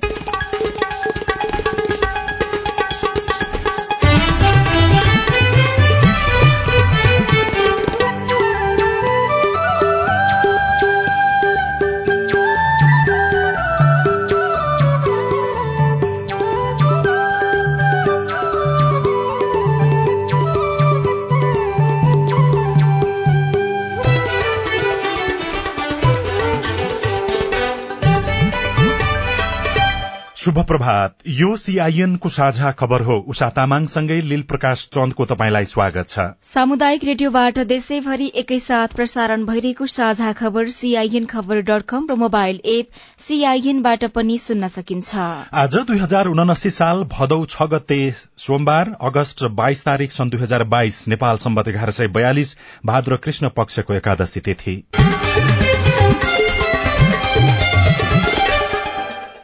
siempre. शुभ प्रभात। यो CIN को साझा खबर हो। उषा तामाङसँगै लील प्रकाश चन्दको तपाईँलाई स्वागत छ। सामुदायिक रेडियोबाट देशैभरि एकैसाथ प्रसारण भइरहेको साझा खबर सीआईएन खबर डट कम र मोबाइल एप सीआईएनबाट पनि सुन्न सकिन्छ। आज दुई हजार उनासी साल भदौ छ गते सोमबार अगस्त बाइस तारीक सन् दुई हजार बाइस नेपाल सम्बत एघार सय बयालिस भाद्र कृष्ण पक्षको एकादशी तिथि।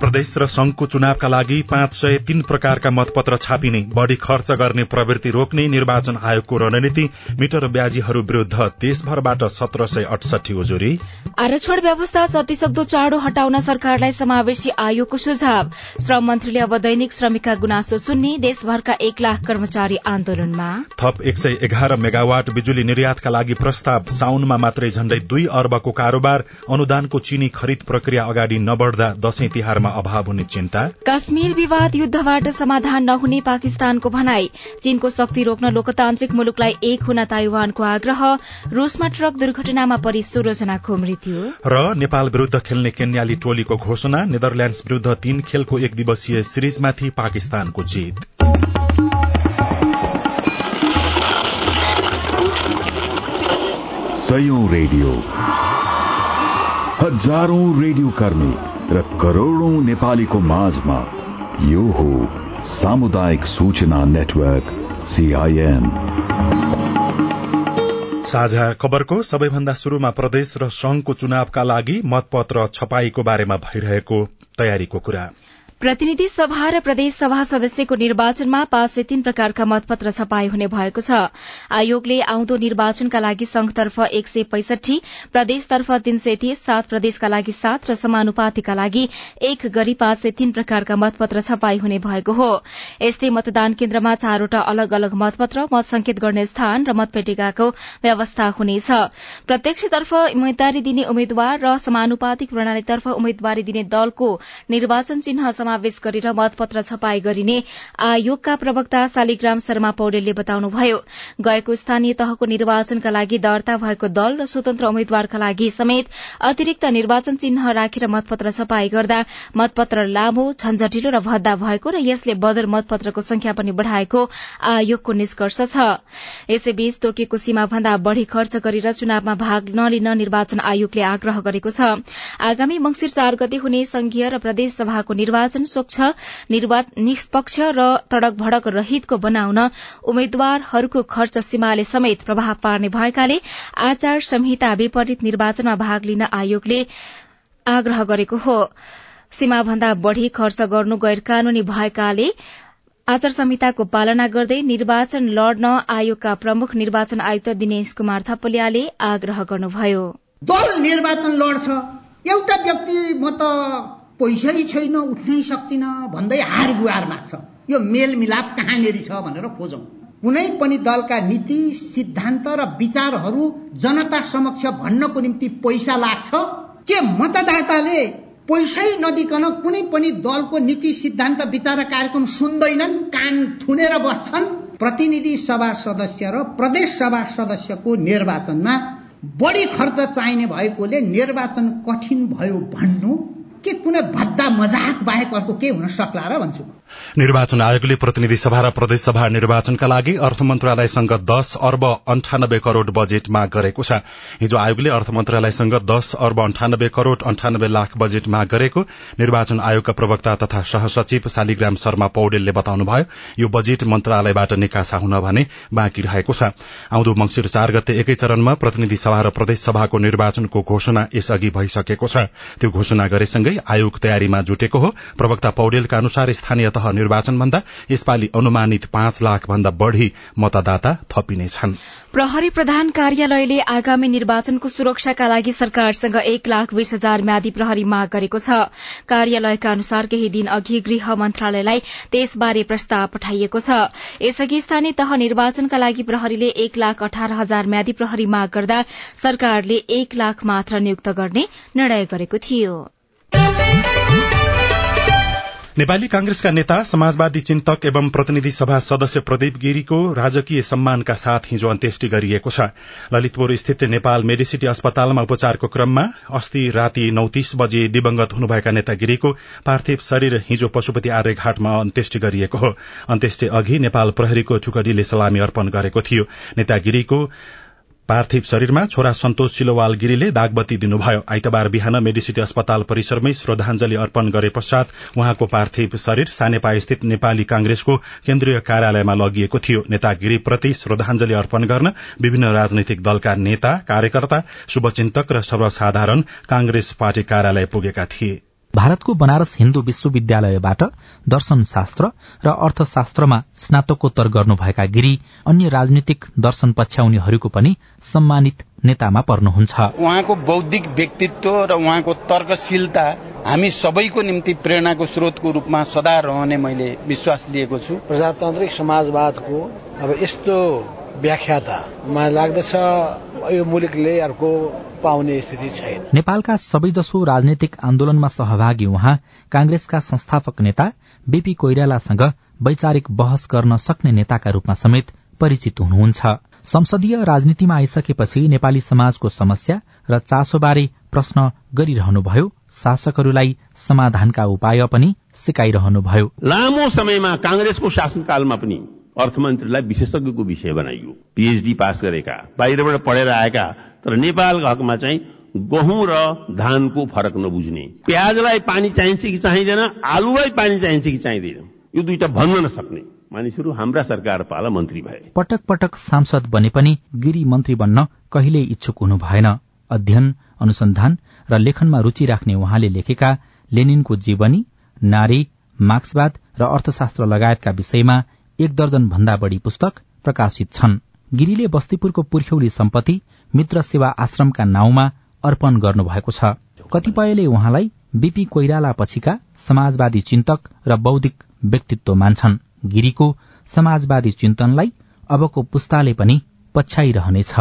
प्रदेश र संघको चुनावका लागि पाँच सय तीन प्रकारका मतपत्र छापिने बढ़ी खर्च गर्ने प्रवृत्ति रोक्ने निर्वाचन आयोगको रणनीति मिटर ब्याजीहरू विरूद्ध देशभरबाट सत्र सय अठसठी उजुरी आरक्षण व्यवस्था जतिसक्दो चाँडो हटाउन सरकारलाई समावेशी आयोगको सुझाव। श्रम मन्त्रीले अब दैनिक श्रमिकका गुनासो सुन्ने देशभरका एक लाख कर्मचारी आन्दोलनमा। थप एक सय एघार मेगावाट बिजुली निर्यातका लागि प्रस्ताव साउनमा मात्रै झण्डै दुई अर्बको कारोबार अनुदानको चिनी खरिद प्रक्रिया अगाडि नबढ़दा दशैं तिहारमा अभाव हुने चिन्ता? काश्मीर विवाद युद्धबाट समाधान नहुने पाकिस्तानको भनाई। चीनको शक्ति रोक्न लोकतान्त्रिक मुलुकलाई एक हुन ताइवानको आग्रह। रूसमा ट्रक दुर्घटनामा परि सोह्रजनाको मृत्यु। र नेपाल विरूद्ध खेल्ने केन्याली टोलीको घोषणा नेदरल्याण्ड्स विरूद्ध तीन खेलको एक दिवसीय सिरिजमाथि पाकिस्तानको जित। रेडियो। हजारौं रेडियो कर्मी। र करोड़ौं नेपालीको माझमा यो हो सामुदायिक सूचना नेटवर्क सीआईएन साझा खबरको सबैभन्दा शुरूमा प्रदेश र संघको चुनावका लागि मतपत्र छपाईको बारेमा भइरहेको तयारीको कुरा। प्रतिनिधि सभा र प्रदेश सभा सदस्यको निर्वाचनमा पाँच सय तीन प्रकारका मतपत्र छपाई हुने भएको छ। आयोगले आउँदो निर्वाचनका लागि संघतर्फ एक सय पैंसठी प्रदेशतर्फ तीन सय तीस सात प्रदेशका लागि सात र समानुपातिका लागि एक गरी पाँच सय तीन प्रकारका मतपत्र छपाई हुने भएको हो। यस्तै मतदान केन्द्रमा चारवटा अलग अलग मतपत्र मत संकेत गर्ने स्थान र मतपेटिकाको व्यवस्था हुनेछ। प्रत्यक्षतर्फ उम्मेद्वारी दिने उम्मेद्वार र समानुपातिक प्रणालीतर्फ उम्मेद्वारी दिने दलको निर्वाचन चिन्ह समावेश गरेर मतपत्र छपाई गरिने आयोगका प्रवक्ता शालिग्राम शर्मा पौडेलले बताउनुभयो। गएको स्थानीय तहको निर्वाचनका लागि दर्ता भएको दल र स्वतन्त्र उम्मेद्वारका लागि समेत अतिरिक्त निर्वाचन चिन्ह राखेर मतपत्र छपाई गर्दा मतपत्र लामो झन्झटिलो र भद्दा भएको र यसले बदर मतपत्रको संख्या पनि बढ़ाएको आयोगको निष्कर्ष छ। यसैबीच तोकिएको सीमा भन्दा बढ़ी खर्च गरेर चुनावमा भाग नलिन निर्वाचन आयोगले आग्रह गरेको छ। आगामी मंगिर चार गते हुने संघीय र प्रदेश सभाको निर्वाचन स्वच्छ निष्पक्ष र तड़क भड़क रहितको बनाउन उम्मेद्वारहरूको खर्च सीमाले समेत प्रभाव पार्ने भएकाले आचार संहिता विपरीत निर्वाचनमा भाग लिन आयोगले आग्रह गरेको हो। सीमाभन्दा बढ़ी खर्च गर्नु गैर कानूनी भएकाले आचार संहिताको पालना गर्दै निर्वाचन लड्न आयोगका प्रमुख निर्वाचन आयुक्त दिनेश कुमार थपलियाले आग्रह गर्नुभयो। दल निर्वाचन लड्छ। एउटा व्यक्ति म त पैसै छैन उठ्नै सक्दिन भन्दै हार गुहार माग्छ। यो मेलमिलाप कहाँनिर छ भनेर खोजौं। कुनै पनि दलका नीति सिद्धान्त र विचारहरू जनता समक्ष भन्नको निम्ति पैसा लाग्छ? के मतदाताले पैसै नदिकन कुनै पनि दलको नीति सिद्धान्त विचार कार्यक्रम सुन्दैनन् कान थुनेर बस्छन्? प्रतिनिधि सभा सदस्य र प्रदेश सभा सदस्यको निर्वाचनमा बढी खर्च चाहिने भएकोले निर्वाचन कठिन भयो भन्नु के कुनै भद्दा मजाक बाहेक अर्को के हुन सक्ला र भन्छु निर्वाचन आयोगले प्रतिनिधि सभा र प्रदेशसभा निर्वाचनका लागि अर्थ मन्त्रालयसँग दश अर्ब अन्ठानब्बे करोड़ बजेट माग गरेको छ। हिजो आयोगले अर्थ मन्त्रालयसँग दश अर्ब अन्ठानब्बे करोड़ अन्ठानब्बे लाख बजेट माग गरेको निर्वाचन आयोगका प्रवक्ता तथा सहसचिव शालिग्राम शर्मा पौडेलले बताउनुभयो यो बजेट मन्त्रालयबाट निकासा हुन भने बाँकी रहेको छ। आउँदो मंगिर चार गते एकै चरणमा प्रतिनिधि सभा र प्रदेश सभाको निर्वाचनको घोषणा यसअघि भइसकेको छ। त्यो घोषणा गरेसँगै गर्दै आयोग तयारीमा जुटेको हो। प्रवक्ता पौडेलका अनुसार स्थानीय तह निर्वाचन भन्दा यसपालि अनुमानित पाँच लाख भन्दा बढ़ी मतदाता थपिनेछन्। प्रहरी प्रधान कार्यालयले आगामी निर्वाचनको सुरक्षाका लागि सरकारसँग एक लाख बीस हजार म्यादी प्रहरी माग गरेको छ। कार्यालयका अनुसार केही दिन अघि गृह मन्त्रालयलाई त्यसबारे प्रस्ताव पठाइएको छ। यसअघि स्थानीय तह निर्वाचनका लागि प्रहरीले एक लाख अठार हजार म्यादी प्रहरी माग गर्दा सरकारले एक लाख मात्र नियुक्त गर्ने निर्णय गरेको थियो। नेपाली कांग्रेसका नेता समाजवादी चिन्तक एवं प्रतिनिधि सभा सदस्य प्रदीप गिरीको राजकीय सम्मानका साथ हिजो अन्त्येष्टि गरिएको छ। ललितपुर स्थित नेपाल मेडिसिटी अस्पतालमा उपचारको क्रममा अस्ति राति नौ तीस बजे दिवंगत हुनुभएका नेता गिरीको पार्थिव शरीर हिजो पशुपति आर्यघाटमा अन्त्येष्टि गरिएको हो। अन्त्येष्टि अघि नेपाल प्रहरीको टुकडीले सलामी अर्पण गरेको थियो। नेता गिरीको पार्थिव शरीरमा छोरा सन्तोष सिलोवाल गिरीले दागबत्ती दिनुभयो। आइतबार बिहान मेडिसिटी अस्पताल परिसरमै श्रद्धांजलि अर्पण गरे पश्चात उहाँको पार्थिव शरीर सानेपा स्थित नेपाली कांग्रेसको केन्द्रीय कार्यालयमा लगिएको थियो। नेता गिरीप्रति श्रद्धांजलि अर्पण गर्न विभिन्न राजनैतिक दलका नेता कार्यकर्ता शुभचिन्तक र सर्वसाधारण कांग्रेस पार्टी कार्यालय पुगेका थिए। भारतको बनारस हिन्दू विश्वविद्यालयबाट दर्शन शास्त्र र अर्थशास्त्रमा स्नातकोत्तर गर्नुभएका गिरी अन्य राजनीतिक दर्शन पछ्याउनेहरूको पनि सम्मानित नेतामा पर्नुहुन्छ। उहाँको बौद्धिक व्यक्तित्व र उहाँको तर्कशीलता हामी सबैको निम्ति प्रेरणाको स्रोतको रूपमा सदा रहने मैले विश्वास लिएको छु। प्रजातान्त्रिक समाजवादको अब यस्तो व्याख्याता मलाई लाग्दछ यो मुलुकले अर्को पाउने स्थिति छैन। नेपालका सबैजसो राजनैतिक आन्दोलनमा सहभागी उहाँ कांग्रेसका संस्थापक नेता बीपी कोइरालासँग वैचारिक बहस गर्न सक्ने नेताका रूपमा समेत परिचित हुनुहुन्छ। संसदीय राजनीतिमा आइसकेपछि नेपाली समाजको समस्या र चासोबारे प्रश्न गरिरहनुभयो। शासकहरूलाई समाधानका उपाय पनि सिकाइरहनुभयो। लामो समयमा कांग्रेसको शासनकालमा पनि अर्थमन्त्रीलाई विशेषज्ञको विषय बनाइयो। पीएचडी पास गरेका बाहिरबाट पढेर आएका तर नेपालको हकमा चाहिँ गहुँ र धानको फरक नबुझ्ने। प्याजलाई पानी चाहिन्छ कि चाहिँदैन आलुलाई पानी चाहिन्छ कि चाहिँदैन? यो दुईटा भन्न नसक्ने। मानिसहरू हाम्रा सरकार पाला मन्त्री भए। पटक पटक सांसद बने पनि गिरी मन्त्री बन्न कहिले इच्छुक हुनु भएन। अध्ययन अनुसन्धान र लेखनमा रूचि राख्ने उहाँले लेखेका लेनिनको जीवनी नारी मार्क्सवाद र अर्थशास्त्र लगायतका विषयमा एक दर्जन भन्दा बढ़ी पुस्तक प्रकाशित छन्। गिरीले बस्तीपुरको पुर्ख्यौली सम्पत्ति मित्र सेवा आश्रमका नाउँमा अर्पण गर्नुभएको छ। कतिपयले उहाँलाई बीपी कोइराला पछिका समाजवादी चिन्तक र बौद्धिक व्यक्तित्व मान्छन्। गिरीको समाजवादी चिन्तनलाई अबको पुस्ताले पनि पछ्याइरहनेछ।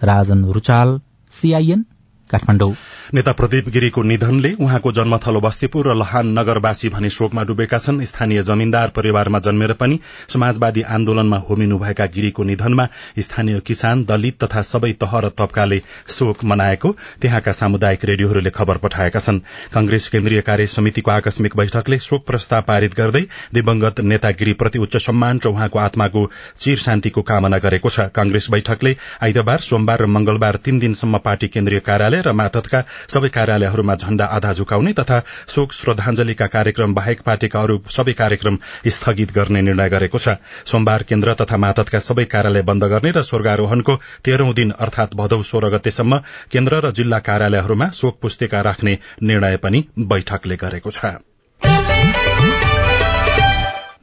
राजन रुचाल सीआईएन काठमाडौँ। नेता प्रदीप गिरीको निधनले उहाँको जन्मथलो बस्तीपुर र लहान नगरवासी भने शोकमा डुबेका छन्। स्थानीय जमीन्दार परिवारमा जन्मेर पनि समाजवादी आन्दोलनमा होमिनुभएका गिरीको निधनमा स्थानीय किसान दलित तथा सबै तह र तबकाले शोक मनाएको त्यहाँका सामुदायिक रेडियोहरूले खबर पठाएका छन्। कंग्रेस केन्द्रीय कार्य समितिको आकस्मिक बैठकले शोक प्रस्ताव पारित गर्दै दिवंगत नेता गिरीप्रति उच्च सम्मान र उहाँको आत्माको चिर शान्तिको कामना गरेको छ। कंग्रेस बैठकले आइतबार सोमबार र मंगलबार तीन दिनसम्म पार्टी केन्द्रीय कार्यालय र मातहतका सबै कार्यालयहरूमा झण्डा आधा झुकाउने तथा शोक श्रद्धांजलिका कार्यक्रम बाहेक पार्टीका अरू सबै कार्यक्रम स्थगित गर्ने निर्णय गरेको छ। सोमबार केन्द्र तथा मातहतका सबै कार्यालय बन्द गर्ने र स्वर्गारोहणको तेह्रौं दिन अर्थात भदौ सोह्र गतेसम्म केन्द्र र जिल्ला कार्यालयहरूमा शोक पुस्तिका राख्ने निर्णय पनि बैठकले गरेको छ।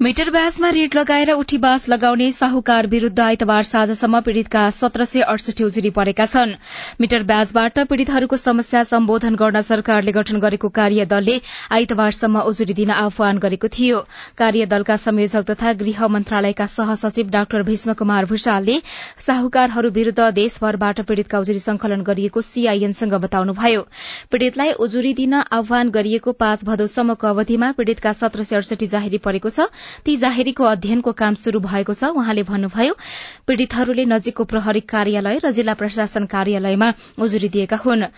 मिटर ब्याजमा रेट लगाएर उठीबास लगाउने साहुकार विरूद्ध आइतबार साँझसम्म पीड़ितका सत्र सय अडसठी उजुरी परेका छन्। मिटर ब्याजबाट पीड़ितहरूको समस्या सम्बोधन गर्न सरकारले गठन गरेको कार्यदलले आइतबारसम्म उजुरी दिन आह्वान गरेको थियो। कार्यदलका संयोजक तथा गृह मन्त्रालयका सहसचिव डाक्टर भीष्म कुमार भूषालले साहुकारहरू विरूद्ध देशभरबाट पीड़ितका उजुरी संकलन गरिएको सीआईएनसँग बताउनुभयो। पीड़ितलाई उजुरी दिन आह्वान गरिएको पाँच भदौसम्मको अवधिमा पीड़ितका सत्र सय अडसठी जाहेरी परेको छ। ती जाहेरीको अध्ययनको काम शुरू भएको छ। उहाँले भन्नुभयो पीड़ितहरूले नजीकको प्रहरी कार्यालय र जिल्ला प्रशासन कार्यालयमा उजुरी दिएका हुन्।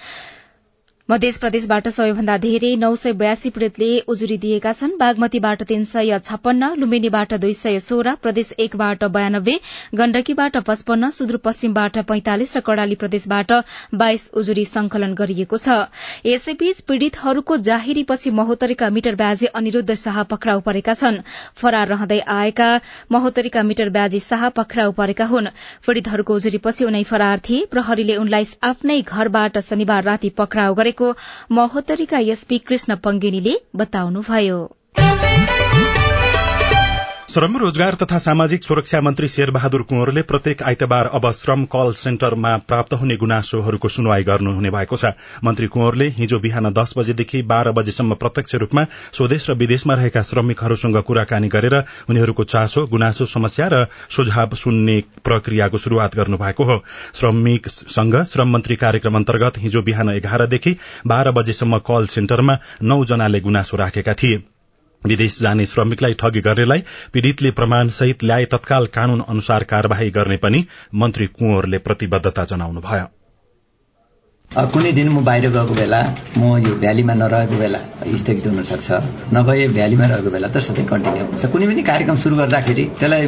मध्य प्रदेशबाट सबैभन्दा धेरै नौ सय बयासी पीड़ितले उजुरी दिएका छन्। बागमतीबाट तीन सय छप्पन्न लुम्बिनीबाट दुई सय सोह्र प्रदेश एकबाट बयानब्बे गण्डकीबाट पचपन्न सुदूरपश्चिमबाट पैंतालिस र कड़ाली प्रदेशबाट बाइस उजुरी संकलन गरिएको छ। यसैबीच पीड़ितहरूको जाहेरीपछि महोत्तरीका मिटर ब्याजी अनिरूद्ध शाह पक्राउ परेका छन्। फरार रहँदै आएका महोत्तरीका मिटर ब्याजी शाह पक्राउ परेका हुन्। पीड़ितहरूको उजुरीपछि उनै फरार थिए। प्रहरीले उनलाई आफ्नै घरबाट शनिबार राति पक्राउ गरे। गरेको महोत्तरीका एसपी कृष्ण पंगेनीले बताउनुभयो। श्रम रोजगार तथा सामाजिक सुरक्षा मन्त्री शेरबहादुर कुँवरले प्रत्येक आइतबार अब श्रम कल सेन्टरमा प्राप्त हुने गुनासोहरूको सुनवाई गर्नुहुने भएको छ। मन्त्री कुँवरले हिजो बिहान दस बजेदेखि बाह्र बजेसम्म प्रत्यक्ष रूपमा स्वदेश र विदेशमा रहेका श्रमिकहरूसँग कुराकानी गरेर उनीहरूको चासो गुनासो समस्या र सुझाव सुन्ने प्रक्रियाको शुरूआत गर्नुभएको हो। श्रमिकसँग श्रम मन्त्री कार्यक्रम अन्तर्गत हिजो बिहान एघारदेखि बाह्र बजेसम्म कल सेन्टरमा नौ जनाले गुनासो राखेका थिए। विदेश जाने श्रमिकलाई ठगी गर्नेलाई पीड़ितले प्रमाण सहित ल्याए तत्काल कानून अनुसार कार्यवाही गर्ने पनि मन्त्री कुँवरले प्रतिबद्धता जनाउनुभयो। कुनै दिन म बाहिर गएको बेला म यो भ्यालीमा नरहेको बेला स्थगित हुनसक्छ नभए भ्यालीमा रहेको बेला त सधैँ कन्टिन्यू हुन्छ। कुनै पनि कार्यक्रम सुरु गर्दाखेरि त्यसलाई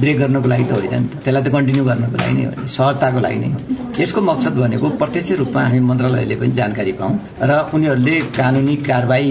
ब्रेक गर्नको लागि त होइन नि त। त्यसलाई त कन्टिन्यू गर्नको लागि नै हो सहजताको लागि नै यसको मकसद भनेको प्रत्यक्ष रूपमा हामी मन्त्रालयले पनि जानकारी पाऊँ र उनीहरूले कानुनी कारवाही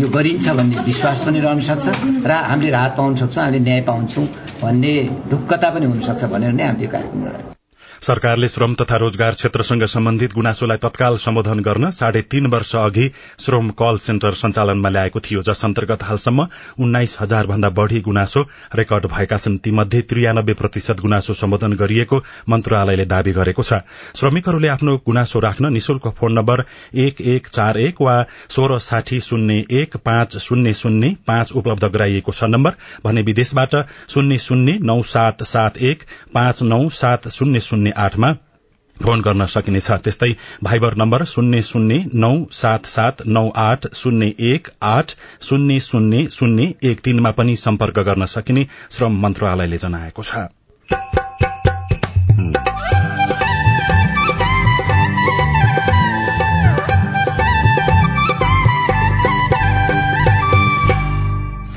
यो गरिन्छ भन्ने विश्वास पनि रहन सक्छ र हामीले राहत पाउन सक्छौँ हामीले न्याय पाउँछौँ भन्ने ढुक्कता पनि हुनसक्छ भनेर नै हामीले कार्यक्रम गरायौँ सरकारले श्रम तथा रोजगार क्षेत्रसँग सम्बन्धित गुनासोलाई तत्काल सम्बोधन गर्न साढे तीन वर्ष अघि श्रम कल सेन्टर सञ्चालनमा ल्याएको थियो जस अन्तर्गत हालसम्म उन्नाइस हजार भन्दा बढ़ी गुनासो रेकर्ड भएका छन्। तीमध्ये त्रियानब्बे प्रतिशत गुनासो सम्बोधन गरिएको मन्त्रालयले दावी गरेको छ। श्रमिकहरूले आफ्नो गुनासो राख्न निशुल्क फोन नम्बर एक एक चार एक वा सोह्र साठी शून्य एक पाँच शून्य शून्य पाँच उपलब्ध गराइएको छ नम्बर। भने विदेशबाट शून्य शून्य नौ सात सात एक पाँच नौ सात शून्य शून्य आठमा फोन गर्न सकिनेछ। त्यस्तै भाइबर नम्बर शून्य शून्य नौ सात सात नौ आठ शून्य एक आठ शून्य शून्य शून्य एक तीनमा पनि सम्पर्क गर्न सकिने श्रम मन्त्रालयले जनाएको छ।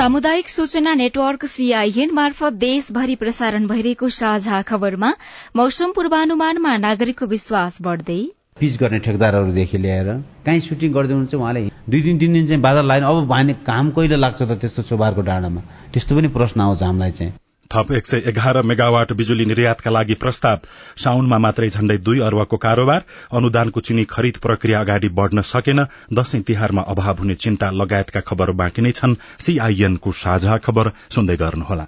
सामुदायिक सूचना नेटवर्क सीआईएन मार्फत देशभरि प्रसारण भइरहेको साझा खबरमा मौसम पूर्वानुमानमा नागरिकको विश्वास बढ़दै पिच गर्ने ठेकदारहरूदेखि ल्याएर कहीँ सुटिङ गर्दै हुनुहुन्छ उहाँले? दुई दिन तिन दिन चाहिँ बादल लाइन। अब भने काम कहिले लाग्छ त त्यस्तो चोबारको डाँडामा? त्यस्तो पनि प्रश्न आउँछ हामीलाई चाहिँ। थप एक सय एघार मेगावाट बिजुली निर्यातका लागि प्रस्ताव। साउनमा मात्रै झण्डै दुई अर्बको कारोबार। अनुदानको चिनी खरिद प्रक्रिया अगाडि बढ़न सकेन। दशैं तिहारमा अभाव हुने चिन्ता लगायतका खबर बाँकी नै छन्। सीआईएनको साझा खबर सुन्दै गर्नुहोला।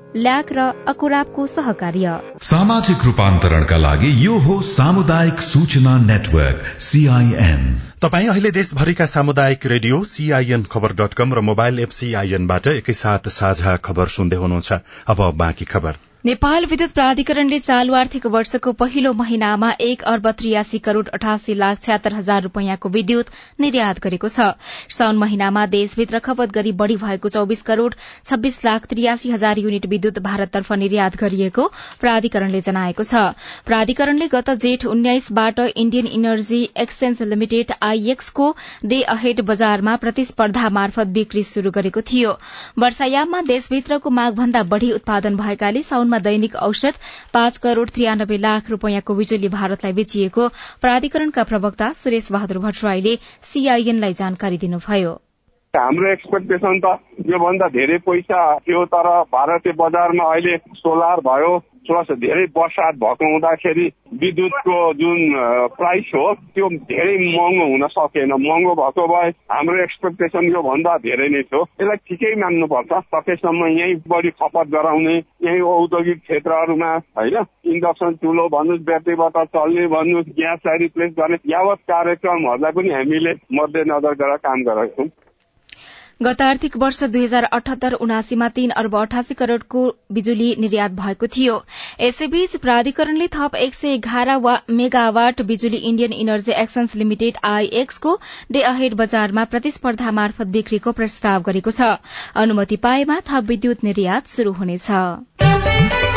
ल्याक र अकुराबको सहकार्य। सामाजिक रूपान्तरणका लागि यो हो सामुदायिक सूचना नेटवर्क सीआईएन तपाई अहिले देशभरिका सामुदायिक radio CIN Khabar dot com र मोबाइल एप सीआईएनबाट एकैसाथ साझा खबर सुन्दै हुनुहुन्छ। अब बाँकी खबर। नेपाल विद्युत प्राधिकरणले चालू आर्थिक वर्षको पहिलो महिनामा एक अर्ब त्रियासी करोड़ अठासी लाख छ्यात्तर हजार रूपियाँको विद्युत निर्यात गरेको छ। साउन महिनामा देशभित्र खपत गरी बढ़ी भएको चौविस करोड़ छब्बीस लाख त्रियासी हजार युनिट विद्युत भारततर्फ निर्यात गरिएको प्राधिकरणले जनाएको छ। प्राधिकरणले गत जेठ उन्नाइसबाट इण्डियन इनर्जी एक्सचेन्ज लिमिटेड आईएक्सको डे अहेड बजारमा प्रतिस्पर्धा मार्फत बिक्री शुरू गरेको थियो। वर्षायाममा देशभित्रको मागभन्दा बढ़ी उत्पादन भएकाले साउनमा दैनिक औषध पाँच करोड़ त्रियानब्बे लाख रूपियाँको बिजुली भारतलाई बेचिएको प्राधिकरणका प्रवक्ता सुरेश बहादुर भट्टराईले सीआईएनलाई जानकारी दिनुभयो। हाम्रो एक्सपेक्टेसन त योभन्दा धेरै पैसा थियो तर भारतीय बजारमा अहिले सोलर भयो प्लस धेरै बर्सात भएको हुँदाखेरि विद्युतको जुन प्राइस हो त्यो धेरै महँगो हुन सकेन। महँगो भएको भए हाम्रो एक्सपेक्टेसन योभन्दा धेरै नै थियो। यसलाई ठिकै मान्नुपर्छ। सकेसम्म यहीँ बढी खपत गराउने यहीँ औद्योगिक क्षेत्रहरूमा होइन? इन्डक्सन चुलो भन्नुहोस् ब्याट्रीबाट चल्ने भन्नुहोस् ग्यासलाई रिप्लेस गर्ने। यावत कार्यक्रमहरूलाई पनि हामीले मध्यनजर गरेर काम गरेका छौँ। गत आर्थिक वर्ष दुई हजार अठहत्तर उनासीमा तीन अर्ब अठासी करोड़को बिजुली निर्यात भएको थियो। यसैबीच प्राधिकरणले थप एक सय एघार मेगावाट बिजुली इण्डियन इनर्जी एक्सन्स लिमिटेड आईएक्सको डे अहेड बजारमा प्रतिस्पर्धा मार्फत बिक्रीको प्रस्ताव गरेको छ। अनुमति पाएमा थप विद्युत निर्यात शुरू हुनेछ।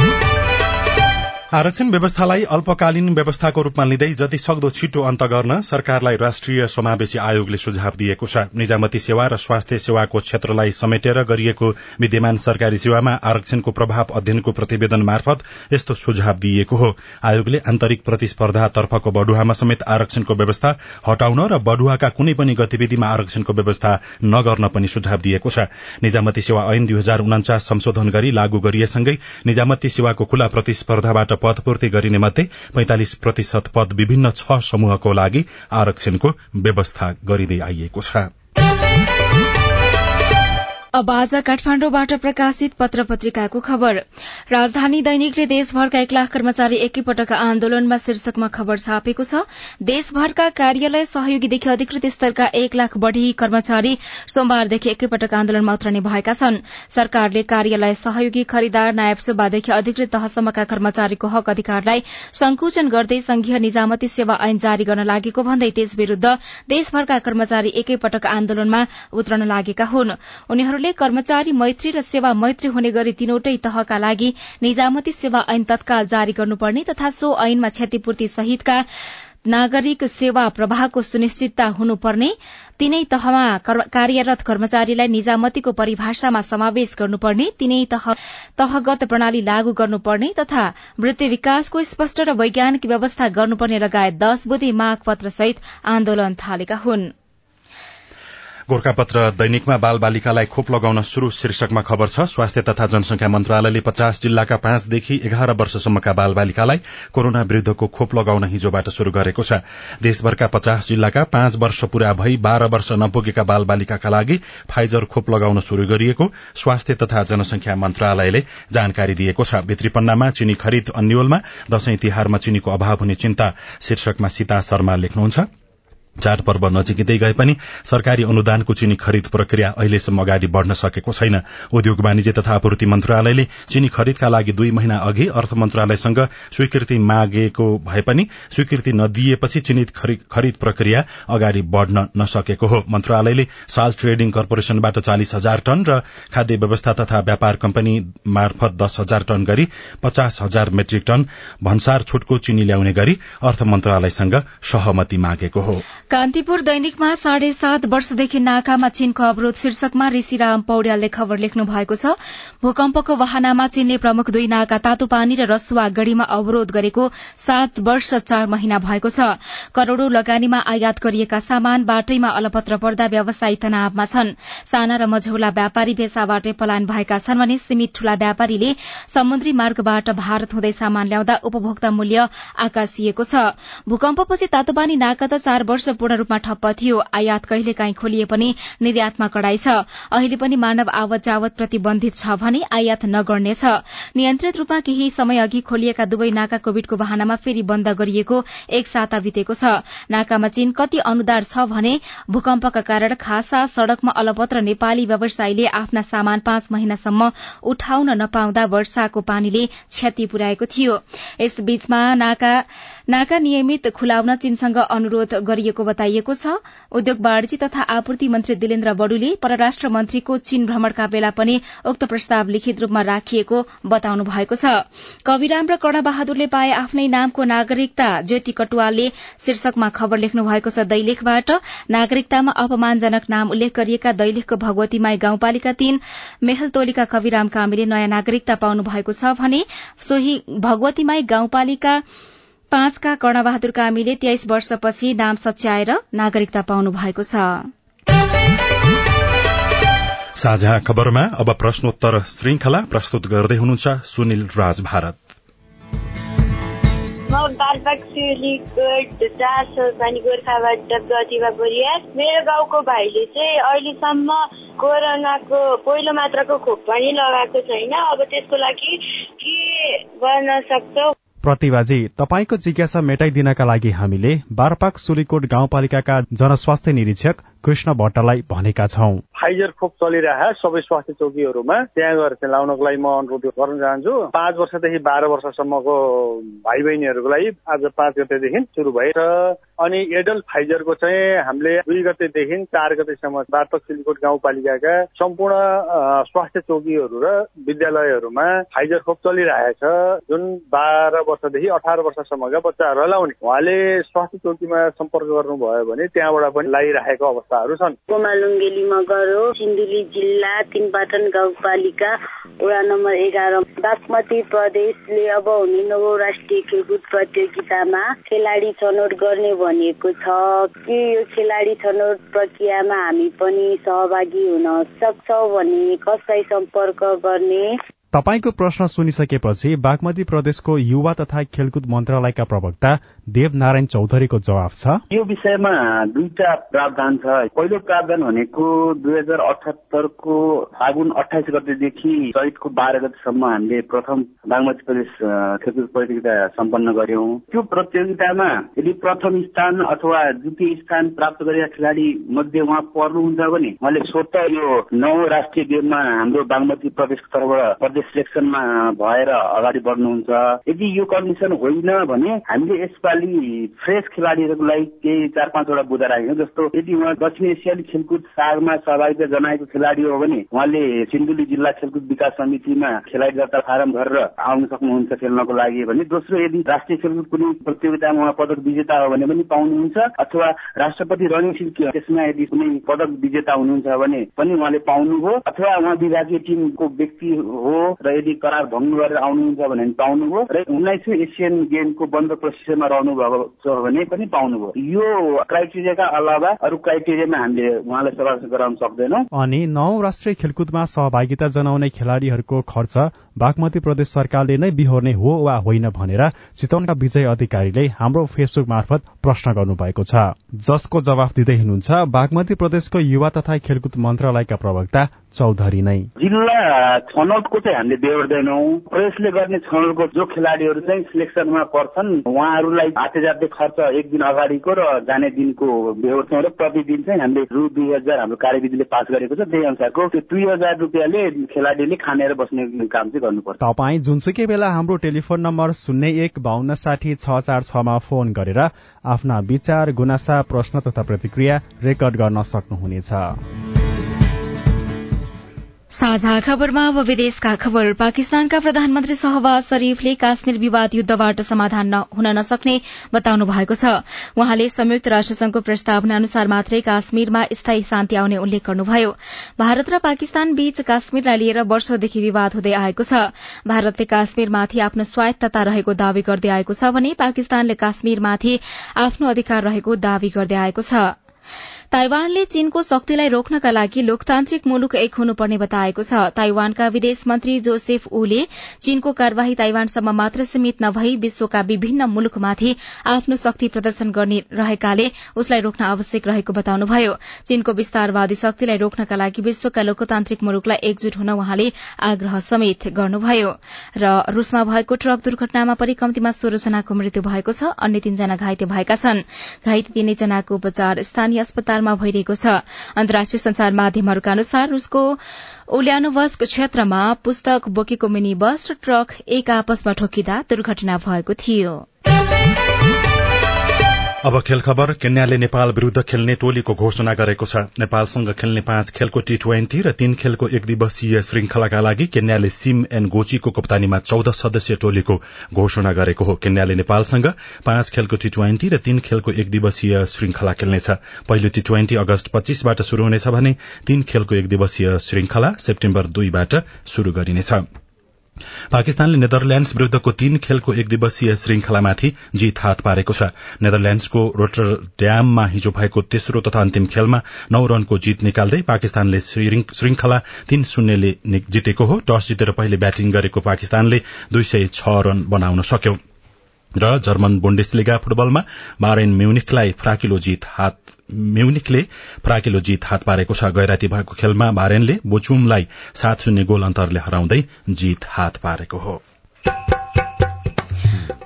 आरक्षण व्यवस्थालाई अल्पकालीन व्यवस्थाको रूपमा लिँदै जति सक्दो छिटो अन्त गर्न सरकारलाई राष्ट्रिय समावेशी आयोगले सुझाव दिएको छ। निजामती सेवा र स्वास्थ्य सेवाको क्षेत्रलाई समेटेर गरिएको विद्यमान सरकारी सेवामा आरक्षणको प्रभाव अध्ययनको प्रतिवेदन मार्फत यस्तो सुझाव दिइएको हो। आयोगले आन्तरिक प्रतिस्पर्धातर्फको बढुवामा समेत आरक्षणको व्यवस्था हटाउन र बढुवाका कुनै पनि गतिविधिमा आरक्षणको व्यवस्था नगर्न पनि सुझाव दिएको छ। निजामती सेवा ऐन दुई हजार उनाचास संशोधन गरी लागू गरिएसँगै निजामती सेवाको खुला प्रतिस्पर्धाबाट पदपूर्ति गरिने मध्ये पैंतालिस प्रतिशत पद विभिन्न छ समूहको लागि आरक्षणको व्यवस्था गरिँदै आइएको छ। अब आज प्रकाशित पत्र खबर। राजधानी दैनिकले देशभरका एक लाख कर्मचारी एकैपटक आन्दोलनमा शीर्षकमा खबर छापेको छ देशभरका कार्यालय सहयोगीदेखि अधिकृत स्तरका एक लाख बढ़ी कर्मचारी सोमबारदेखि एकैपटक आन्दोलनमा उत्रने भएका छन्। सरकारले कार्यालय सहयोगी खरिदार नायब सुब्बादेखि अधिकृत तहसम्मका कर्मचारीको हक अधिकारलाई संकुचन गर्दै संघीय निजामती सेवा ऐन जारी गर्न लागेको भन्दै त्यस विरूद्ध देशभरका कर्मचारी एकैपटक आन्दोलनमा उत्रन लागेका हुन्। उनीहरूले कर्मचारी मैत्री र सेवा मैत्री हुने गरी तीनवटै तहका लागि निजामती सेवा ऐन तत्काल जारी गर्नुपर्ने तथा सो ऐनमा क्षतिपूर्ति सहितका नागरिक सेवा प्रवाहको सुनिश्चितता हुनुपर्ने। तीनै तहमा कार्यरत कर्मचारीलाई निजामतीको परिभाषामा समावेश गर्नुपर्ने। तीनै तहगत प्रणाली लागू गर्नुपर्ने तथा वृत्ति विकासको स्पष्ट र वैज्ञानिक व्यवस्था गर्नुपर्ने लगायत दश बुधे माग पत्र सहित आन्दोलन थालेका हुन्। गोर्खापत्र दैनिकमा बाल बालिकालाई खोप लगाउन शुरू शीर्षकमा खबर छ। स्वास्थ्य तथा जनसंख्या मन्त्रालयले पचास जिल्लाका पाँचदेखि एघार वर्षसम्मका बाल बालिकालाई कोरोना विरूद्धको खोप लगाउन हिजोबाट शुरू गरेको छ। देशभरका पचास जिल्लाका पाँच वर्ष पूरा भई बाह्र वर्ष नपुगेका बाल बालिकाका लागि फाइजर खोप लगाउन शुरू गरिएको स्वास्थ्य तथा जनसंख्या मन्त्रालयले जानकारी दिएको छ। भित्रीपन्नामा चिनी खरिद अन्यलमा दशैं तिहारमा चिनीको अभाव हुने चिन्ता। शीर्षकमा सीता शर्मा लेख्नुहुन्छ। चाडपर्व नजिकै गए पनि सरकारी अनुदानको चिनी खरिद प्रक्रिया अहिलेसम्म अगाडि बढ़न सकेको छैन। उद्योग वाणिज्य तथा आपूर्ति मन्त्रालयले चिनी खरिदका लागि दुई महिना अघि अर्थ मन्त्रालयसँग स्वीकृति मागेको भए पनि स्वीकृति नदिएपछि चिनी खरिद प्रक्रिया अगाडि बढ़न नसकेको हो। मन्त्रालयले साल ट्रेडिङ कर्पोरेशनबाट चालिस हजार टन र खाद्य व्यवस्था तथा व्यापार कम्पनी मार्फत दस हजार टन गरी पचास हजार मेट्रिक टन भन्सार छुटको चिनी ल्याउने गरी अर्थ मन्त्रालयसँग सहमति मागेको हो। कान्तिपुर दैनिकमा साढे सात वर्षदेखि नाकामा चीनको अवरोध शीर्षकमा ऋषिराम पौड्यालले खबर लेख्नु भएको छ। भूकम्पको वाहनामा चीनले प्रमुख दुई नाका तातोपानी र रसुवा गढ़ीमा अवरोध गरेको सात वर्ष चार महिना भएको छ। करोड़ौं लगानीमा आयात गरिएका सामान बाटैमा अलपत्र पर्दा व्यवसायी तनावमा छन्। साना र मझौला व्यापारी भेसाबाटै पलायन भएका छन् भने सीमित ठूला व्यापारीले समुद्री मार्गबाट भारत हुँदै सामान ल्याउँदा उपभोक्ता मूल्य आकाशिएको छ। भूकम्पपछि तातोपानी नाका त चार वर्ष पूर्ण रूपमा ठप्प थियो। आयात कहिलेकाहीँ खोलिए पनि निर्यातमा कड़ाई छ। अहिले पनि मानव आवत जावत प्रतिबन्धित छ भने आयात नगर्नेछ। नियन्त्रित रूपमा केही समय अघि खोलिएका दुवै नाका कोविडको बहानामा फेरि बन्द गरिएको एक साता बितेको छ। नाकामा चीन कति अनुदार छ भने भूकम्पका कारण खासा सड़कमा अलपत्र नेपाली व्यवसायीले आफ्ना सामान पाँच महिनासम्म उठाउन नपाउँदा वर्षाको पानीले क्षति पुर्याएको थियो। यसबीचमा नाका नाका नियमित खुलाउन चीनसँग अनुरोध गरिएको बताइएको छ। उद्योग वाणिज्य तथा आपूर्ति मन्त्री दिलेन्द्र बडुले परराष्ट्र मन्त्रीको चीन भ्रमणका बेला पनि उक्त प्रस्ताव लिखित रूपमा राखिएको बताउनु भएको छ। कविराम र कर्णबहादुरले पाए आफ्नै नामको नागरिकता ज्योति कटुवालले शीर्षकमा खबर लेख्नु भएको छ दैलेखबाट। नागरिकतामा अपमानजनक नाम उल्लेख गरिएका दैलेखको भगवतीमाई गाउँपालिका तीन मेहलतोलीका कविराम कामीले नयाँ नागरिकता पाउनु भएको छ भने सोही भगवतीमाई गाउँपालिका पाँचका कर्णबहादुर कामीले तेइस वर्षपछि नाम सच्याएर नागरिकता पाउनु भएको छ। साझा खबरमा अब प्रश्नोत्तर श्रृंखला प्रस्तुत गर्दै हुनुहुन्छ सुनिल राज भारत। म सौपानी गोर्खाबाट प्रतिभा बोरिया मेरो गाउँको भाइले चाहिँ अहिलेसम्म कोरोनाको पहिलो मात्राको खोप पनि लगाएको छैन। अब त्यसको लागि के गर्न सक्छौ? प्रतिभाजी तपाईँको जिज्ञासा मेटाइदिनका लागि हामीले बारपाक सुलीकोट गाउँपालिकाका जनस्वास्थ्य निरीक्षक कृष्ण भट्टलाई भनेका छौं। फाइजर खोप चलिरहेको सबै स्वास्थ्य चौकीहरूमा। त्यहाँ गएर चाहिँ लाउनको लागि म अनुरोध गर्न चाहन्छु। पाँच वर्षदेखि बाह्र वर्षसम्मको भाइ बहिनीहरूको लागि आज पाँच गतेदेखि सुरु भएछ अनि एडल्ट फाइजरको चाहिँ हामीले दुई गतेदेखि चार गतेसम्म बारपक सिलिकोट गाउँपालिकाका सम्पूर्ण स्वास्थ्य चौकीहरू र विद्यालयहरूमा फाइजर खोप चलिरहेछ जुन बाह्र वर्षदेखि अठार वर्षसम्मका बच्चाहरूलाई लाउने। उहाँले स्वास्थ्य चौकीमा सम्पर्क गर्नुभयो भने त्यहाँबाट पनि लगाइराखेको अवस्थाहरू छन्। कोमालुङ्गेली मगर हो सिन्धुली जिल्ला तिनपाटन गाउँपालिका वडा नम्बर एघार। बागमती प्रदेशले अब हुने नौ राष्ट्रिय खेलकुद प्रतियोगितामा खेलाडी छनौट गर्ने भनिएको छ। के यो खेलाडी छनौट प्रक्रियामा हामी पनि सहभागी हुन सक्छौ भने कसलाई सम्पर्क गर्ने तपाईँको प्रश्न सुनिसकेपछि बागमती प्रदेशको युवा तथा खेलकुद मन्त्रालयका प्रवक्ता देव नारायण चौधरीको जवाब छ। यो विषयमा दुईटा प्रावधान छ। पहिलो प्रावधान भनेको दुई हजार अठहत्तरको फागुन अठाइस गतेदेखि चैतको बाह्र गतेसम्म हामीले प्रथम बागमती प्रदेश खेलकुद प्रतियोगिता सम्पन्न गर्यौं त्यो प्रतियोगितामा यदि प्रथम स्थान अथवा द्वितीय स्थान प्राप्त गरेका खेलाडी मध्ये उहाँ पर्नुहुन्छ भने उहाँले स्वत यो नौ राष्ट्रिय गेममा हाम्रो बागमती प्रदेशको तर्फबाट सिलेक्सनमा भएर अगाडि बढ्नुहुन्छ। यदि यो कन्डिसन होइन भने हामीले यसपालि फ्रेस खेलाडीहरूको लागि केही चार पाँचवटा बुझा राखेको जस्तो यदि उहाँ दक्षिण एसियाली खेलकुद सागमा सहभागिता जनाएको खेलाडी हो भने उहाँले सिन्धुली जिल्ला खेलकुद विकास समितिमा खेलाडी दर्ता फारम भरेर आउन सक्नुहुन्छ खेल्नको लागि भने दोस्रो यदि राष्ट्रिय खेलकुद कुनै प्रतियोगितामा उहाँ पदक विजेता हो भने पनि पाउनुहुन्छ अथवा राष्ट्रपति सिल्क त्यसमा यदि कुनै पदक विजेता हुनुहुन्छ भने पनि उहाँले पाउनुभयो अथवा उहाँ विभागीय टिमको व्यक्ति हो र यदि करार भङ्ग गरेर आउनुहुन्छ भने पाउनुभयो र उन्नाइसौँ एसियन गेमको बन्द प्रशिक्षणमा रहनु भएको छ भने पनि पाउनुभयो। यो क्राइटेरियाका अलावा अरू क्राइटेरियामा हामीले उहाँलाई समावेश गराउन सक्दैनौँ। अनि नौ राष्ट्रिय खेलकुदमा सहभागिता जनाउने खेलाड़ीहरूको खर्च बागमती प्रदेश सरकारले नै बिहोर्ने हो वा होइन भनेर चितवनका विजय अधिकारीले हाम्रो फेसबुक मार्फत प्रश्न गर्नु भएको छ। जसको जवाफ दिँदै हुनुहुन्छ बागमती प्रदेशको युवा तथा खेलकुद मन्त्रालयका प्रवक्ता चौधरी नै। जिल्ला छनौटको चाहिँ हामीले बेहोर्दैनौँ। प्रदेशले गर्ने छनौटको जो खेलाडीहरू चाहिँ सिलेक्सनमा पर्छन् उहाँहरूलाई हाते जाते खर्च एक दिन अगाडिको र जाने दिनको बेहोर्छौँ र प्रतिदिन चाहिँ हामीले रु दुई हजार हाम्रो कार्यविधिले पास गरेको छ। त्यही अनुसारको त्यो दुई हजार रुपियाँले खेलाडीले खानेर बस्ने काम चाहिँ गर्नुपर्छ। तपाईँ जुनसुकै बेला हाम्रो टेलिफोन नम्बर शून्य एक बाहन्न साठी छ चार छमा फोन गरेर आफ्ना विचार गुनासा प्रश्न तथा प्रतिक्रिया रेकर्ड गर्न सक्नुहुनेछ। साझा खबरमा अब विदेशका खबर। पाकिस्तानका प्रधानमन्त्री शहबाज शरीफले काश्मीर विवाद युद्धबाट समाधान हुन नसक्ने बताउनु भएको छ। वहाँले संयुक्त राष्ट्रसंघको प्रस्तावना अनुसार मात्रै काश्मीरमा स्थायी शान्ति आउने उल्लेख गर्नुभयो। भारत र पाकिस्तान बीच काश्मीरलाई लिएर वर्षौंदेखि विवाद हुँदै आएको छ। भारतले काश्मीरमाथि आफ्नो स्वायत्तता रहेको दावी गर्दै आएको छ भने पाकिस्तानले काश्मीरमाथि आफ्नो अधिकार रहेको दावी गर्दै आएको छ। ताइवानले चीनको शक्तिलाई रोक्नका लागि लोकतान्त्रिक मुलुक एक हुनुपर्ने बताएको छ। ताइवानका विदेश मन्त्री जोसेफ ऊले चीनको कार्यवाही ताइवानसम्म मात्र सीमित नभई विश्वका विभिन्न मुलुकमाथि आफ्नो शक्ति प्रदर्शन गर्ने रहेकाले उसलाई रोक्न आवश्यक रहेको बताउनुभयो। चीनको विस्तारवादी शक्तिलाई रोक्नका लागि विश्वका लोकतान्त्रिक मुलुकलाई एकजुट हुन उहाँले आग्रह समेत गर्नुभयो। र रूसमा भएको ट्रक दुर्घटनामा परि कम्तीमा सोह्र जनाको मृत्यु भएको छ अन्य तीनजना घाइते भएका छन्। घाइते तीनैजनाको उपचार स्थानीय अस्पताल नेपालमा भइरहेको छ। अन्तर्राष्ट्रिय संचार माध्यमहरूका अनुसार rusको उल्यानोवस्क क्षेत्रमा पुस्तक बोकेको मिनी बस र ट्रक एक आपसमा ठोकिँदा दुर्घटना भएको थियो। अब खेल खबर केन्याले नेपाल विरूद्ध खेल्ने टोलीको घोषणा गरेको छ। नेपालसँग खेल्ने पाँच खेलको टी ट्वेन्टी र तीन खेलको एक दिवसीय श्रृंखलाका लागि केन्याले सिम एन गोचीको कप्तानीमा चौध सदस्यीय टोलीको घोषणा गरेको हो। केन्याले नेपालसँग पाँच खेलको टी ट्वेन्टी र तीन खेलको एक दिवसीय श्रृंखला खेल्नेछ। पहिलो टी ट्वेन्टी अगस्त पच्चीसबाट शुरू हुनेछ भने तीन खेलको एक दिवसीय श्रृंखला सेप्टेम्बर दुईबाट शुरू गरिनेछ। पाकिस्तानले नेदरल्याण्ड्स विरूद्धको तीन खेलको एक दिवसीय श्रृंखलामाथि जित हात पारेको छ। नेदरल्याण्ड्सको रोटरड्याममा हिजो भएको तेस्रो तथा अन्तिम खेलमा नौ रनको जित निकाल्दै पाकिस्तानले श्रृंखला तीन शून्यले जितेको हो। टस जितेर पहिले ब्याटिङ गरेको पाकिस्तानले दुई सय छ रन बनाउन सक्यो। र जर्मन बुण्डेसलिगा फुटबलमा बारेन म्युनिकलाई फ्राकिलो जित हात म्युनिकले फ्राकिलो जित हात पारेको छ। गैराती भएको खेलमा बारेनले बोचुमलाई सात शून्य गोल अन्तरले हराउँदै जित हात पारेको हो।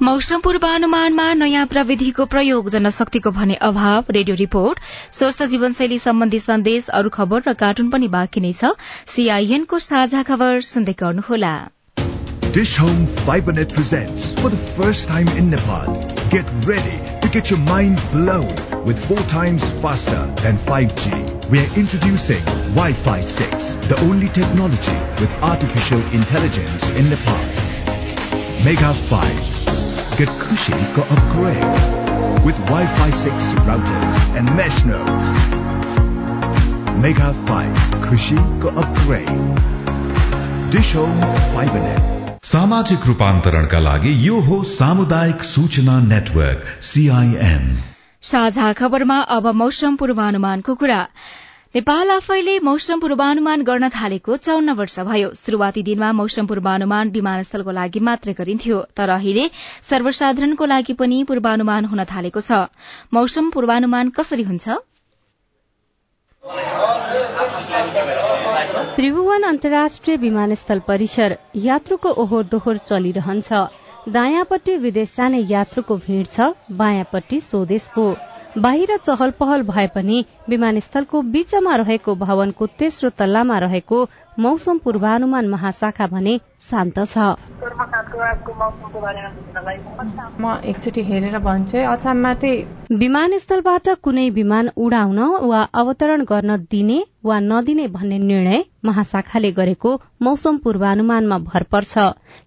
मौसम पूर्वानुमानमा नयाँ प्रविधिको प्रयोग जनशक्तिको भने अभाव रेडियो रिपोर्ट। स्वस्थ जीवनशैली सम्बन्धी सन्देश अरू खबर र कार्टुन पनि बाँकी नै छ। सीआईएनको साझा खबर सुन्दै गर्नुहोला। Dish Home FiberNet presents for the first time in Nepal. Get ready to get your mind blown with four times faster than 5G. We are introducing Wi-Fi 6, the only technology with artificial intelligence in Nepal. Mega 5. Get Kushi ko upgrade with Wi-Fi 6 routers and mesh nodes. Mega 5. Kushi ko upgrade. Dish Home FiberNet. सामाजिक रूपान्तरणका लागि यो हो सामुदायिक सूचना network CIN साझा खबरमा अब मौसम पूर्वानुमानको कुरा। नेपाल आफैले मौसम पूर्वानुमान गर्न थालेको चौन्न वर्ष भयो। शुरूआती दिनमा मौसम पूर्वानुमान विमानस्थलको लागि मात्रै गरिन्थ्यो तर अहिले सर्वसाधारणको लागि पनि पूर्वानुमान हुन थालेको छ। मौसम पूर्वानुमान कसरी हुन्छ? त्रिभुवन अन्तर्राष्ट्रिय विमानस्थल परिसर यात्रुको ओहोर दोहोर चलिरहन्छ। दायाँपट्टि विदेश जाने यात्रुको भीड़ छ बायाँपट्टि स्वदेशको। बाहिर चहल पहल भए पनि विमानस्थलको बीचमा रहेको भवनको तेस्रो तल्लामा रहेको मौसम पूर्वानुमान महाशाखा भने शान्त छ। म एकचोटि हेरेर भन्छु चाहिँ विमानस्थलबाट कुनै विमान उडाउन वा अवतरण गर्न दिने वा नदिने भन्ने निर्णय महाशाखाले गरेको मौसम पूर्वानुमानमा भर पर्छ।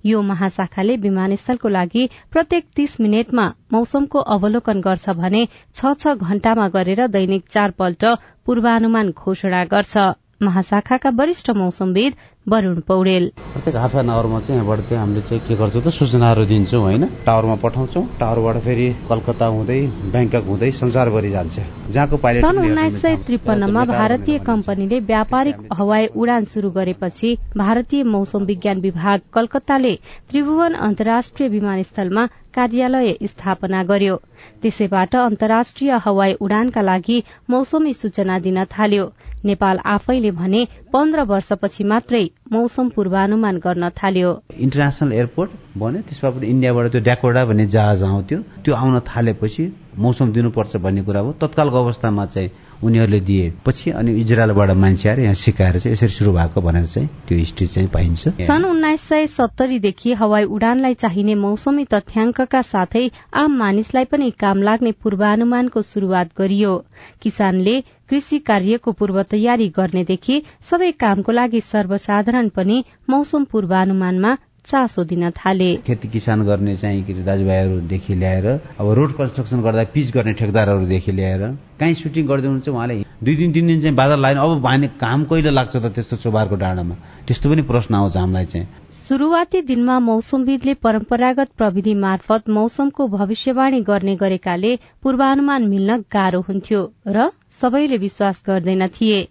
यो महाशाखाले विमानस्थलको लागि प्रत्येक तीस मिनटमा मौसमको अवलोकन गर्छ भने छ छ घण्टामा गरेर दैनिक चारपल्ट पूर्वानुमान घोषणा गर्छ। महाशाखाका वरिष्ठ मौसमविद वरूण पौडेल। प्रत्येक हाफ एन आवरमा चाहिँ यहाँबाट चाहिँ हामीले चाहिँ के गर्छौँ त सूचनाहरू दिन्छौँ होइन? टावरमा पठाउँछौँ टावरबाट फेरि कलकत्ता हुँदै ब्याङ्कक हुँदै संसारभरि जान्छ। जहाँको पाइलट सन् उन्नाइस सय त्रिपन्नमा भारतीय कम्पनीले व्यापारिक हवाई उडान शुरू गरेपछि भारतीय मौसम विज्ञान विभाग कलकत्ताले त्रिभुवन अन्तर्राष्ट्रिय विमानस्थलमा कार्यालय स्थापना गर्यो। त्यसैबाट अन्तर्राष्ट्रिय हवाई उडानका लागि मौसमी सूचना दिन थाल्यो। नेपाल आफैले भने पन्ध्र वर्षपछि मात्रै मौसम पूर्वानुमान गर्न थाल्यो। इन्टरनेसनल एयरपोर्ट भन्यो त्यसमा पनि इन्डियाबाट त्यो ड्याकोडा भन्ने जहाज आउँथ्यो। त्यो आउन थालेपछि मौसम दिनुपर्छ भन्ने कुरा हो। तत्कालको अवस्थामा चाहिँ उनीहरूले दिएपछि अनि इजरायलबाट मान्छे आएर यहाँ सिकाएर चाहिँ यसरी शुरू भएको भनेर चाहिँ त्यो हिस्ट्री चाहिँ पाइन्छ। सन् उन्नाइस सय सत्तरीदेखि हवाई उडानलाई चाहिने मौसमी तथ्याङ्कका साथै आम मानिसलाई पनि काम लाग्ने पूर्वानुमानको शुरूआत गरियो। किसानले कृषि कार्यको पूर्व तयारी गर्नेदेखि सबै कामको लागि सर्वसाधारण पनि मौसम पूर्वानुमानमा चासो दिन थाले। खेती किसान गर्ने चाहिँ दाजुभाइहरूदेखि ल्याएर अब रोड कन्स्ट्रक्सन गर्दा पिच गर्ने ठेकदारहरूदेखि ल्याएर काहीँ सुटिङ गर्दै हुनुहुन्छ उहाँले दुई दिन तिन दिन चाहिँ बादल लाइन अब भाने काम कहिले लाग्छ त त्यस्तो चोबारको डाँडामा? त्यस्तो पनि प्रश्न आउँछ हामीलाई चाहिँ। शुरूआती दिनमा मौसमविदले परम्परागत प्रविधि मार्फत मौसमको भविष्यवाणी गर्ने गरेकाले पूर्वानुमान मिल्न गाह्रो हुन्थ्यो र सबैले विश्वास गर्दैन थिए।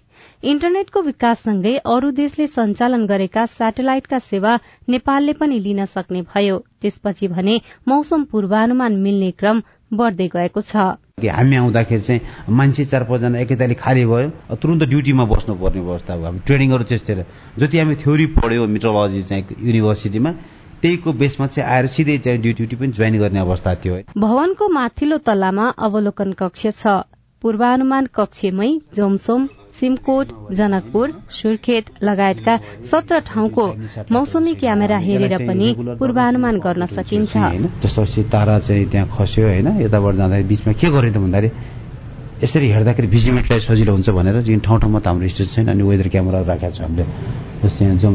इन्टरनेटको विकाससँगै अरू देशले सञ्चालन गरेका सेटेलाइटका सेवा नेपालले पनि लिन सक्ने भयो। त्यसपछि भने मौसम पूर्वानुमान मिल्ने क्रम बढ्दै गएको छ। हामी आउँदाखेरि चाहिँ मान्छे चार पाँचजना एकैताली खाली भयो तुरन्त ड्युटीमा बस्नुपर्ने अवस्था भयो। हामी ट्रेनिङहरू त्यस्तै जति हामी थ्योरी पढ्यो मिट्रोलोजी चाहिँ युनिभर्सिटीमा त्यहीको बेसमा चाहिँ आएर सिधै चाहिँ ड्युटी पनि जोइन गर्ने अवस्था थियो। भवनको माथिल्लो तल्लामा अवलोकन कक्ष छ। पूर्वानुमान कक्षमै जोमसोम सिमकोट जनकपुर सुर्खेत लगायतका सत्र ठाउँको मौसमी क्यामेरा हेरेर पनि पूर्वानुमान गर्न सकिन्छ। जस्तो तारा चाहिँ त्यहाँ खस्यो होइन यताबाट जाँदाखेरि बिचमा के गर्ने त भन्दाखेरि यसरी हेर्दाखेरि भिजिमेन्टलाई सजिलो हुन्छ भनेर जुन ठाउँ ठाउँमा त हाम्रो स्टेज छैन अनि वेदर क्यामेरा राखेको छ हामीले।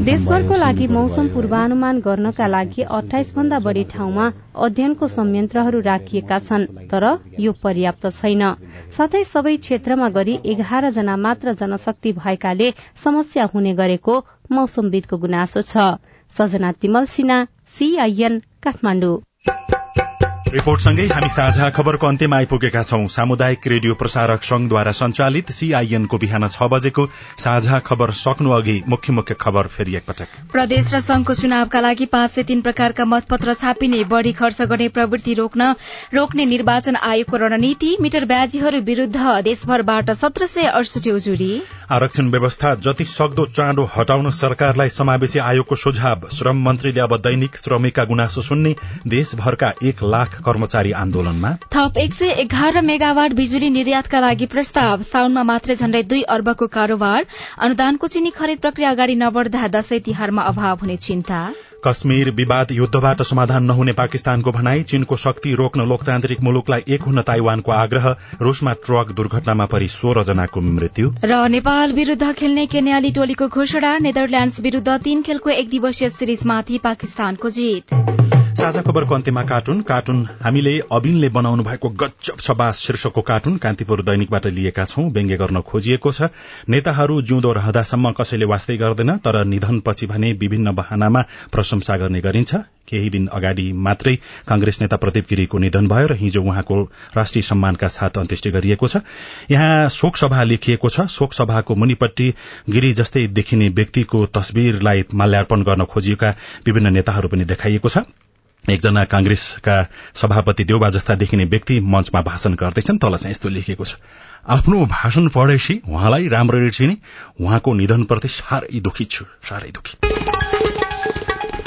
देशभरको लागि मौसम पूर्वानुमान गर्नका लागि अठाइस भन्दा बढ़ी ठाउँमा अध्ययनको संयन्त्रहरू राखिएका छन् तर यो पर्याप्त छैन। साथै सबै क्षेत्रमा गरी एघार जना मात्र जनशक्ति भएकाले समस्या हुने गरेको मौसमविदको गुनासो छ। सजना तिमल सिन्हा सीआईएन काठमाडौँ। रिपोर्टसँगै हामी साझा खबरको अन्त्यमा आइपुगेका छौं। सामुदायिक रेडियो प्रसारक संघद्वारा संचालित सीआईएनको बिहान छ बजेको साझा खबर सक्नु अघि मुख्य मुख्य खबर फेरि एकपटक। प्रदेश र संघको चुनावका लागि पाँच सय तीन प्रकारका मतपत्र छापिने बढ़ी खर्च गर्ने प्रवृत्ति रोक्न रोक्ने निर्वाचन आयोगको रणनीति मिटर ब्याजीहरू विरूद्ध देशभरबाट सत्र सय अडसठी उजुरी। आरक्षण व्यवस्था जति सक्दो चाँडो हटाउन सरकारलाई समावेशी आयोगको सुझाव। श्रम मन्त्रीले अब दैनिक श्रमिकका गुनासो सुन्ने देशभरका एक लाख कर्मचारी आन्दोलनमा थप एक सय एघार मेगावाट बिजुली निर्यातका लागि प्रस्ताव। साउनमा मात्रै झण्डै दुई अर्बको कारोबार। अनुदानको चिनी खरिद प्रक्रिया अगाडि नबढ़दा दशैं तिहारमा अभाव हुने चिन्ता। कश्मीर विवाद युद्धबाट समाधान नहुने पाकिस्तानको भनाई चीनको शक्ति रोक्न लोकतान्त्रिक मुलुकलाई एक हुन ताइवानको आग्रह रूसमा ट्रक दुर्घटनामा परि सोह्र जनाको मृत्यु। र नेपाल विरूद्ध खेल्ने केन्याली टोलीको घोषणा नेदरल्याण्ड्स विरूद्ध तीन खेलको एक दिवसीय सिरिजमाथि पाकिस्तानको जित। साझा खबरको अन्त्यमा कार्टुन। कार्टुन हामीले अबिनले बनाउनु भएको गजब छबास शीर्षकको कार्टुन कान्तिपुर दैनिकबाट लिएका छौं। व्यङ्ग्य गर्न खोजिएको छ। नेताहरू जिउँदो रहँदासम्म कसैले वास्तै गर्दैन तर निधनपछि भने विभिन्न बहानामा प्रशंसा गर्ने गरिन्छ। केही दिन अगाडि मात्रै कांग्रेस नेता प्रदीप गिरीको निधन भयो र हिजो उहाँको राष्ट्रिय सम्मानका साथ अन्त्येष्टि गरिएको छ। यहाँ शोक सभा लेखिएको छ। शोक सभाको मुनिपट्टि गिरी जस्तै देखिने व्यक्तिको तस्विरलाई माल्यार्पण गर्न खोजिएका विभिन्न नेताहरू पनि देखाइएको छ। एकजना कांग्रेसका सभापति देउबा जस्ता देखिने व्यक्ति मञ्चमा भाषण गर्दैछन्। तल चाहिँ यस्तो लेखिएको छ। आफ्नो भाषण पढेपछि उहाँलाई राम्ररी चिने उहाँको निधनप्रति साह्रै दुखी छु। साह्रै दुखी।